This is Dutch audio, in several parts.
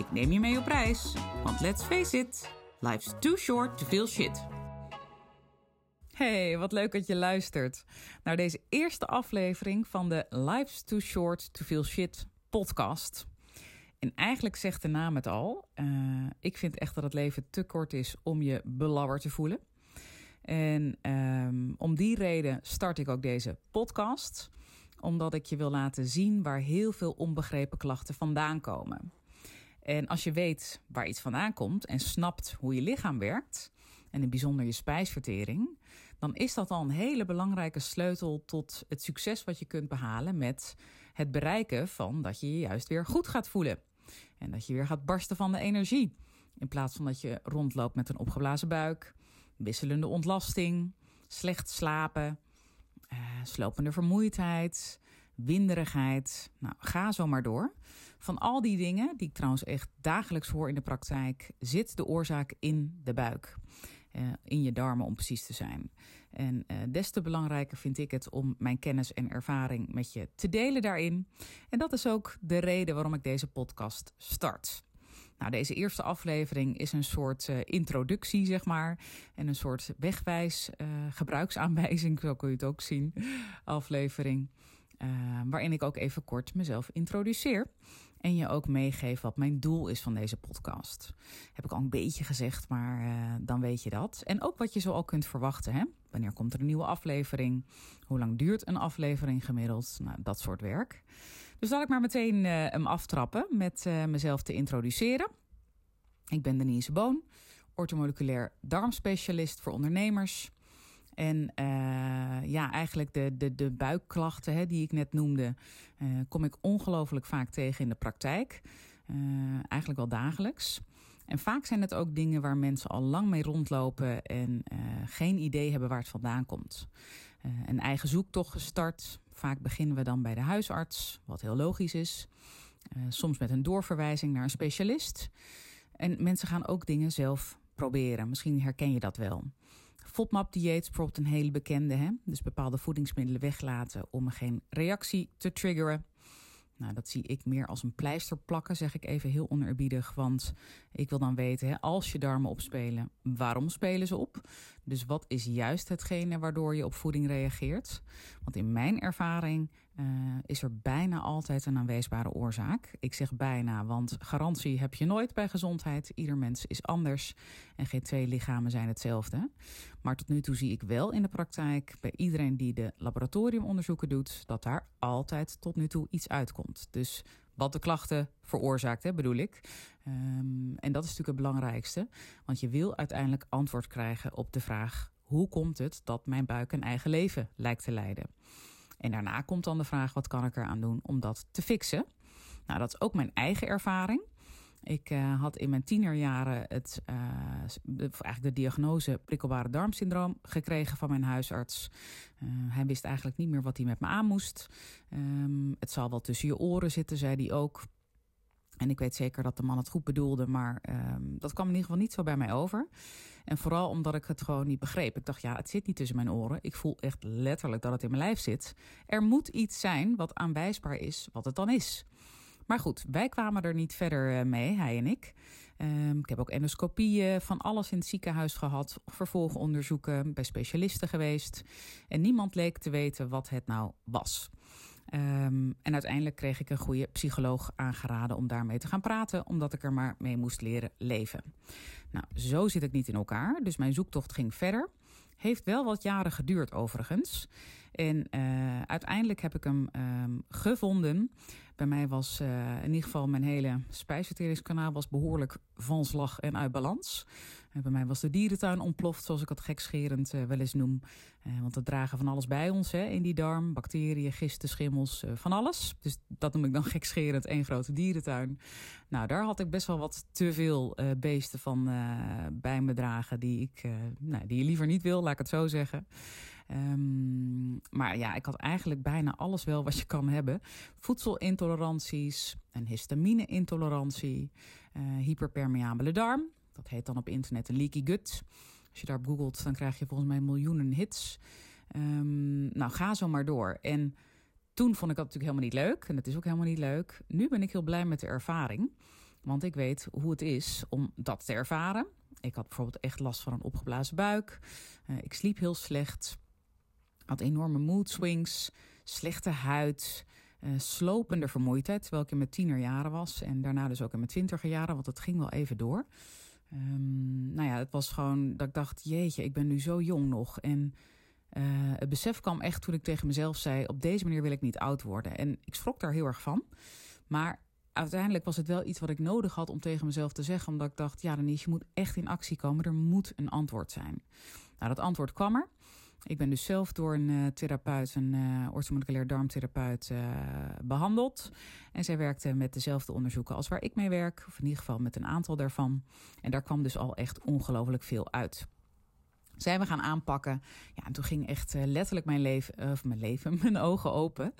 Ik neem je mee op reis, want let's face it, life's too short to feel shit. Hey, wat leuk dat je luistert naar deze eerste aflevering van de Life's Too Short to Feel Shit podcast. En eigenlijk zegt de naam het al. Uh, ik vind echt dat het leven te kort is om je belabberd te voelen. En um, om die reden start ik ook deze podcast. Omdat ik je wil laten zien waar heel veel onbegrepen klachten vandaan komen. En als je weet waar iets vandaan komt en snapt hoe je lichaam werkt, en in bijzonder je spijsvertering, dan is dat al een hele belangrijke sleutel tot het succes wat je kunt behalen met het bereiken van dat je je juist weer goed gaat voelen. En dat je weer gaat barsten van de energie. In plaats van dat je rondloopt met een opgeblazen buik, wisselende ontlasting, slecht slapen, uh, slopende vermoeidheid, winderigheid. Nou, ga zo maar door. Van al die dingen, die ik trouwens echt dagelijks hoor in de praktijk, zit de oorzaak in de buik. Uh, in je darmen om precies te zijn. En uh, des te belangrijker vind ik het om mijn kennis en ervaring met je te delen daarin. En dat is ook de reden waarom ik deze podcast start. Nou, deze eerste aflevering is een soort uh, introductie, zeg maar. En een soort wegwijs, gebruiksaanwijzing, zo kun je het ook zien, aflevering. Waarin ik ook even kort mezelf introduceer. En je ook meegeef wat mijn doel is van deze podcast. Heb ik al een beetje gezegd, maar uh, dan weet je dat. En ook wat je zo al kunt verwachten. Hè? Wanneer komt er een nieuwe aflevering? Hoe lang duurt een aflevering gemiddeld? Nou, dat soort werk. Dus zal ik maar meteen uh, hem aftrappen met uh, mezelf te introduceren. Ik ben Denise Boon, orthomoleculair darmspecialist voor ondernemers. En uh, ja, eigenlijk de, de, de buikklachten hè, die ik net noemde, uh, kom ik ongelooflijk vaak tegen in de praktijk. Uh, eigenlijk wel dagelijks. En vaak zijn het ook dingen waar mensen al lang mee rondlopen en geen idee hebben waar het vandaan komt. een eigen zoektocht gestart. Vaak beginnen we dan bij de huisarts, wat heel logisch is. soms met een doorverwijzing naar een specialist. En mensen gaan ook dingen zelf proberen. Misschien herken je dat wel. FODMAP-dieet is bijvoorbeeld een hele bekende. Hè? Dus bepaalde voedingsmiddelen weglaten om geen reactie te triggeren. Nou, dat zie ik meer als een pleister plakken, zeg ik even heel oneerbiedig. Want ik wil dan weten, hè, als je darmen opspelen, waarom spelen ze op? Dus wat is juist hetgene waardoor je op voeding reageert? Want in mijn ervaring uh, is er bijna altijd een aanwijsbare oorzaak. Ik zeg bijna, want garantie heb je nooit bij gezondheid. Ieder mens is anders en geen twee lichamen zijn hetzelfde. Maar tot nu toe zie ik wel in de praktijk bij iedereen die de laboratoriumonderzoeken doet, dat daar altijd tot nu toe iets uitkomt. Dus wat de klachten veroorzaakt, hè, bedoel ik. Um, en dat is natuurlijk het belangrijkste, want je wil uiteindelijk antwoord krijgen op de vraag: hoe komt het dat mijn buik een eigen leven lijkt te leiden? En daarna komt dan de vraag: wat kan ik eraan doen om dat te fixen? Nou, dat is ook mijn eigen ervaring. Ik uh, had in mijn tienerjaren het, uh, eigenlijk de diagnose prikkelbare darmsyndroom gekregen van mijn huisarts. Uh, hij wist eigenlijk niet meer wat hij met me aan moest. Um, het zal wel tussen je oren zitten, zei hij ook. En ik weet zeker dat de man het goed bedoelde, maar um, dat kwam in ieder geval niet zo bij mij over. En vooral omdat ik het gewoon niet begreep. Ik dacht, ja, het zit niet tussen mijn oren. Ik voel echt letterlijk dat het in mijn lijf zit. Er moet iets zijn wat aanwijsbaar is wat het dan is. Maar goed, wij kwamen er niet verder mee, hij en ik. Um, ik heb ook endoscopieën van alles in het ziekenhuis gehad, vervolgonderzoeken bij specialisten geweest. En niemand leek te weten wat het nou was. Um, en uiteindelijk kreeg ik een goede psycholoog aangeraden om daarmee te gaan praten, omdat ik er maar mee moest leren leven. Nou, zo zit het niet in elkaar, dus mijn zoektocht ging verder. Heeft wel wat jaren geduurd overigens. En uh, uiteindelijk heb ik hem um, gevonden. Bij mij was uh, in ieder geval mijn hele spijsverteringskanaal was behoorlijk van slag en uit balans. Uh, bij mij was de dierentuin ontploft, zoals ik het gekscherend wel eens noem. want we dragen van alles bij ons hè, in die darm. Bacteriën, gisten, schimmels, van alles. Dus dat noem ik dan gekscherend één grote dierentuin. Nou, daar had ik best wel wat te veel beesten van bij me dragen... die, ik, nou, die je liever niet wil, laat ik het zo zeggen. Um, maar ja, ik had eigenlijk bijna alles wel wat je kan hebben. Voedselintoleranties, een histamine-intolerantie, uh, hyperpermeabele darm. Dat heet dan op internet een leaky gut. Als je daarop googelt, dan krijg je volgens mij miljoenen hits. Um, nou, ga zo maar door. En toen vond ik dat natuurlijk helemaal niet leuk. En het is ook helemaal niet leuk. Nu ben ik heel blij met de ervaring. Want ik weet hoe het is om dat te ervaren. Ik had bijvoorbeeld echt last van een opgeblazen buik. Uh, ik sliep heel slecht had enorme mood swings, slechte huid, uh, slopende vermoeidheid. Terwijl ik in mijn tienerjaren was en daarna dus ook in mijn twintiger jaren, want het ging wel even door. Um, nou ja, het was gewoon dat ik dacht, jeetje, ik ben nu zo jong nog. En uh, het besef kwam echt toen ik tegen mezelf zei, op deze manier wil ik niet oud worden. En ik schrok daar heel erg van. Maar uiteindelijk was het wel iets wat ik nodig had om tegen mezelf te zeggen. Omdat ik dacht, ja Denise, je moet echt in actie komen. Er moet een antwoord zijn. Nou, dat antwoord kwam er. Ik ben dus zelf door een uh, therapeut, een uh, orthomoleculair darmtherapeut, uh, behandeld. En zij werkte met dezelfde onderzoeken als waar ik mee werk, of in ieder geval met een aantal daarvan. En daar kwam dus al echt ongelooflijk veel uit. Zijn we gaan aanpakken. Ja, en toen ging echt letterlijk mijn leven, of mijn leven, mijn ogen open.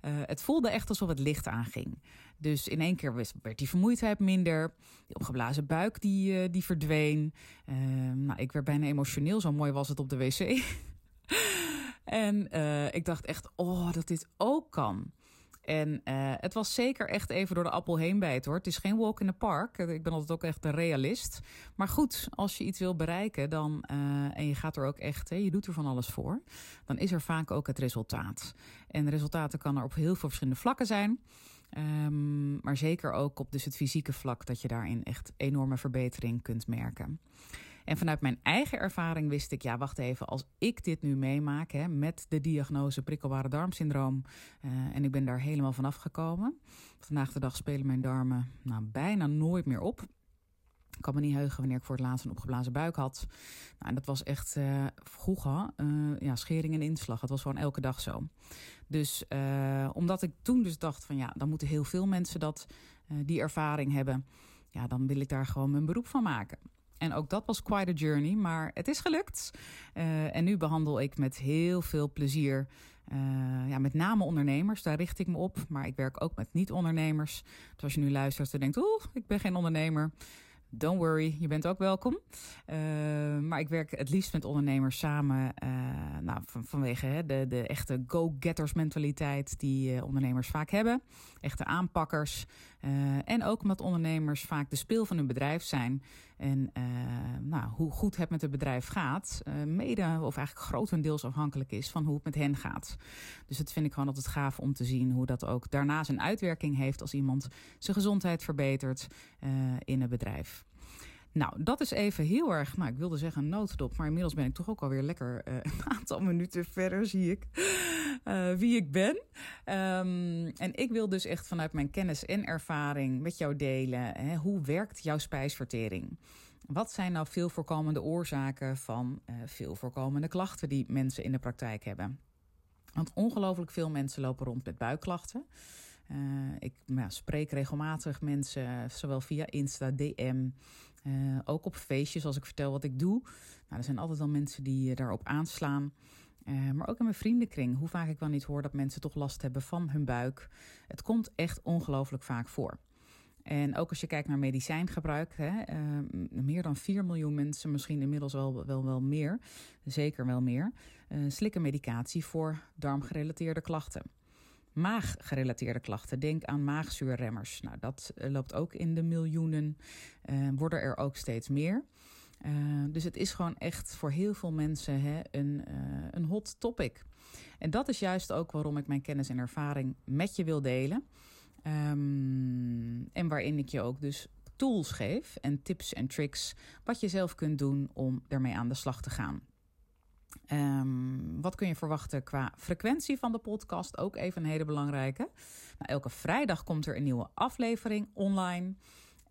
het voelde echt alsof het licht aanging. Dus in één keer werd die vermoeidheid minder. Die opgeblazen buik die, die verdween. Ehm, nou, ik werd bijna emotioneel. Zo mooi was het op de wc. en uh, ik dacht echt, oh, dat dit ook kan. En uh, het was zeker echt even door de appel heen bijten hoor. Het is geen walk in the park. Ik ben altijd ook echt een realist. Maar goed, als je iets wil bereiken dan, uh, en je gaat er ook echt, hè, je doet er van alles voor, dan is er vaak ook het resultaat. En resultaten kan er op heel veel verschillende vlakken zijn. Um, maar zeker ook op dus het fysieke vlak, dat je daarin echt enorme verbetering kunt merken. En vanuit mijn eigen ervaring wist ik, ja, wacht even, als ik dit nu meemaak hè, met de diagnose prikkelbare darmsyndroom uh, en ik ben daar helemaal vanaf gekomen. Vandaag de dag spelen mijn darmen nou, bijna nooit meer op. Ik kan me niet heugen wanneer ik voor het laatst een opgeblazen buik had. Nou, en dat was echt uh, vroeger, uh, ja, schering en inslag. Het was gewoon elke dag zo. Dus omdat ik toen dus dacht van ja, dan moeten heel veel mensen dat, die ervaring hebben. Ja, dan wil ik daar gewoon mijn beroep van maken. En ook dat was quite a journey, maar het is gelukt. Uh, en nu behandel ik met heel veel plezier, uh, ja, met name ondernemers. Daar richt ik me op. Maar ik werk ook met niet-ondernemers. Dus als je nu luistert en denkt, oeh, ik ben geen ondernemer. Don't worry, je bent ook welkom. Uh, maar ik werk het liefst met ondernemers samen. Nou, van, vanwege hè, de, de echte go-getters mentaliteit die ondernemers vaak hebben. Echte aanpakkers. En ook omdat ondernemers vaak de speel van hun bedrijf zijn. En nou, hoe goed het met het bedrijf gaat, mede of eigenlijk grotendeels afhankelijk is van hoe het met hen gaat. Dus dat vind ik gewoon altijd gaaf om te zien hoe dat ook daarna zijn uitwerking heeft als iemand zijn gezondheid verbetert in een bedrijf. Nou, dat is even heel erg, nou ik wilde zeggen een maar inmiddels ben ik toch ook alweer lekker een aantal minuten verder, zie ik, uh, wie ik ben. Um, en ik wil dus echt vanuit mijn kennis en ervaring met jou delen, hè, hoe werkt jouw spijsvertering? Wat zijn nou veel voorkomende oorzaken van uh, veel voorkomende klachten die mensen in de praktijk hebben? Want ongelooflijk veel mensen lopen rond met buikklachten. Uh, ik nou, spreek regelmatig mensen, zowel via Insta, DM, ook op feestjes als ik vertel wat ik doe. Nou, er zijn altijd al mensen die daarop aanslaan. Uh, maar ook in mijn vriendenkring, hoe vaak ik wel niet hoor dat mensen toch last hebben van hun buik. Het komt echt ongelooflijk vaak voor. En ook als je kijkt naar medicijngebruik, hè, meer dan 4 miljoen mensen, misschien inmiddels wel, wel, wel meer, zeker wel meer, slikken medicatie voor darmgerelateerde klachten maaggerelateerde klachten. Denk aan maagzuurremmers. Nou, dat eh, loopt ook in de miljoenen. Worden er ook steeds meer. Uh, dus het is gewoon echt voor heel veel mensen hè, een, uh, een hot topic. En dat is juist ook waarom ik mijn kennis en ervaring met je wil delen. Um, en waarin ik je ook dus tools geef en tips en tricks wat je zelf kunt doen om ermee aan de slag te gaan. Ehm, wat kun je verwachten qua frequentie van de podcast? Ook even een hele belangrijke. Nou, elke vrijdag komt er een nieuwe aflevering online.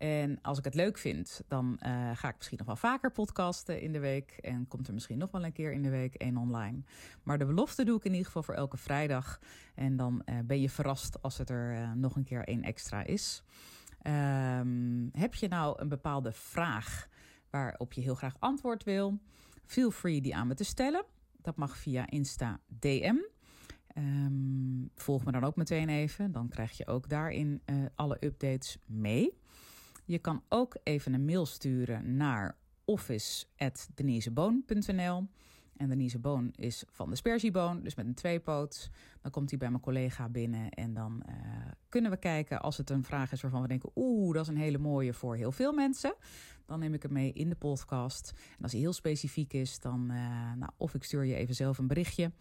En als ik het leuk vind, dan uh, ga ik misschien nog wel vaker podcasten in de week. En komt er misschien nog wel een keer in de week één online. Maar de belofte doe ik in ieder geval voor elke vrijdag. En dan uh, ben je verrast als het er uh, nog een keer één extra is. Um, heb je nou een bepaalde vraag waarop je heel graag antwoord wil? Feel free die aan me te stellen. Dat mag via Insta DM. Um, volg me dan ook meteen even. Dan krijg je ook daarin alle updates mee. Je kan ook even een mail sturen naar office.deniseboon.nl. En Denise Boon is van de sperzieboon, dus met een tweepoot. Dan komt hij bij mijn collega binnen en dan uh, kunnen we kijken als het een vraag is waarvan we denken... oeh, dat is een hele mooie voor heel veel mensen. Dan neem ik hem mee in de podcast. En als hij heel specifiek is, dan uh, nou, of ik stuur je even zelf een berichtje...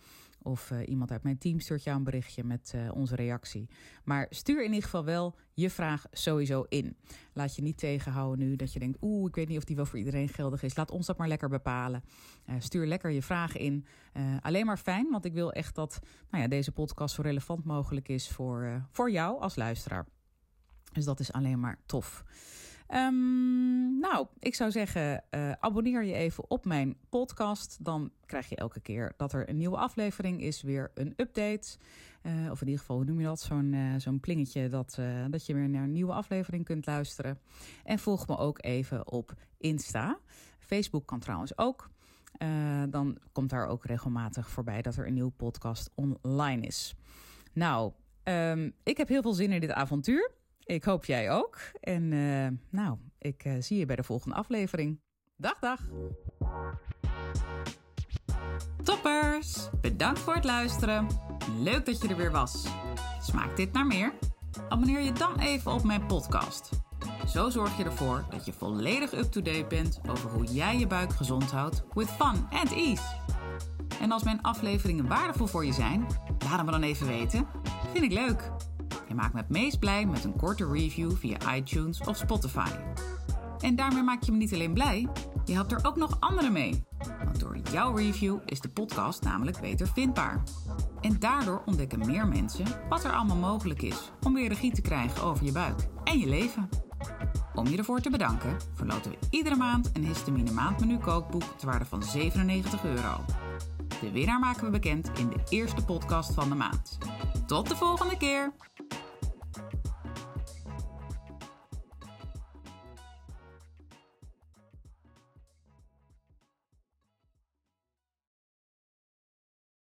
Of uh, iemand uit mijn team stuurt jou een berichtje met uh, onze reactie. Maar stuur in ieder geval wel je vraag sowieso in. Laat je niet tegenhouden nu dat je denkt: oeh, ik weet niet of die wel voor iedereen geldig is. Laat ons dat maar lekker bepalen. Uh, stuur lekker je vragen in. alleen maar fijn, want ik wil echt dat nou ja, deze podcast zo relevant mogelijk is voor, voor jou als luisteraar. Dus dat is alleen maar tof. Um, nou, ik zou zeggen, uh, abonneer je even op mijn podcast. Dan krijg je elke keer dat er een nieuwe aflevering is, weer een update. Uh, of in ieder geval, hoe noem je dat? Zo'n uh, zo'n plingetje dat, dat je weer naar een nieuwe aflevering kunt luisteren. En volg me ook even op Insta. Facebook kan trouwens ook. dan komt daar ook regelmatig voorbij dat er een nieuwe podcast online is. Nou, um, ik heb heel veel zin in dit avontuur. Ik hoop jij ook. En uh, nou, ik uh, zie je bij de volgende aflevering. Dag, dag. Toppers, bedankt voor het luisteren. Leuk dat je er weer was. Smaakt dit naar meer? Abonneer je dan even op mijn podcast. Zo zorg je ervoor dat je volledig up-to-date bent over hoe jij je buik gezond houdt with fun and ease. En als mijn afleveringen waardevol voor je zijn, laat het me dan even weten. Vind ik leuk. Je maakt me het meest blij met een korte review via iTunes of Spotify. En daarmee maak je me niet alleen blij, je helpt er ook nog anderen mee. Want door jouw review is de podcast namelijk beter vindbaar. En daardoor ontdekken meer mensen wat er allemaal mogelijk is om weer regie te krijgen over je buik en je leven. Om je ervoor te bedanken, verloten we iedere maand een histamine maandmenu kookboek ter waarde van 97 euro. De winnaar maken we bekend in de eerste podcast van de maand. Tot de volgende keer!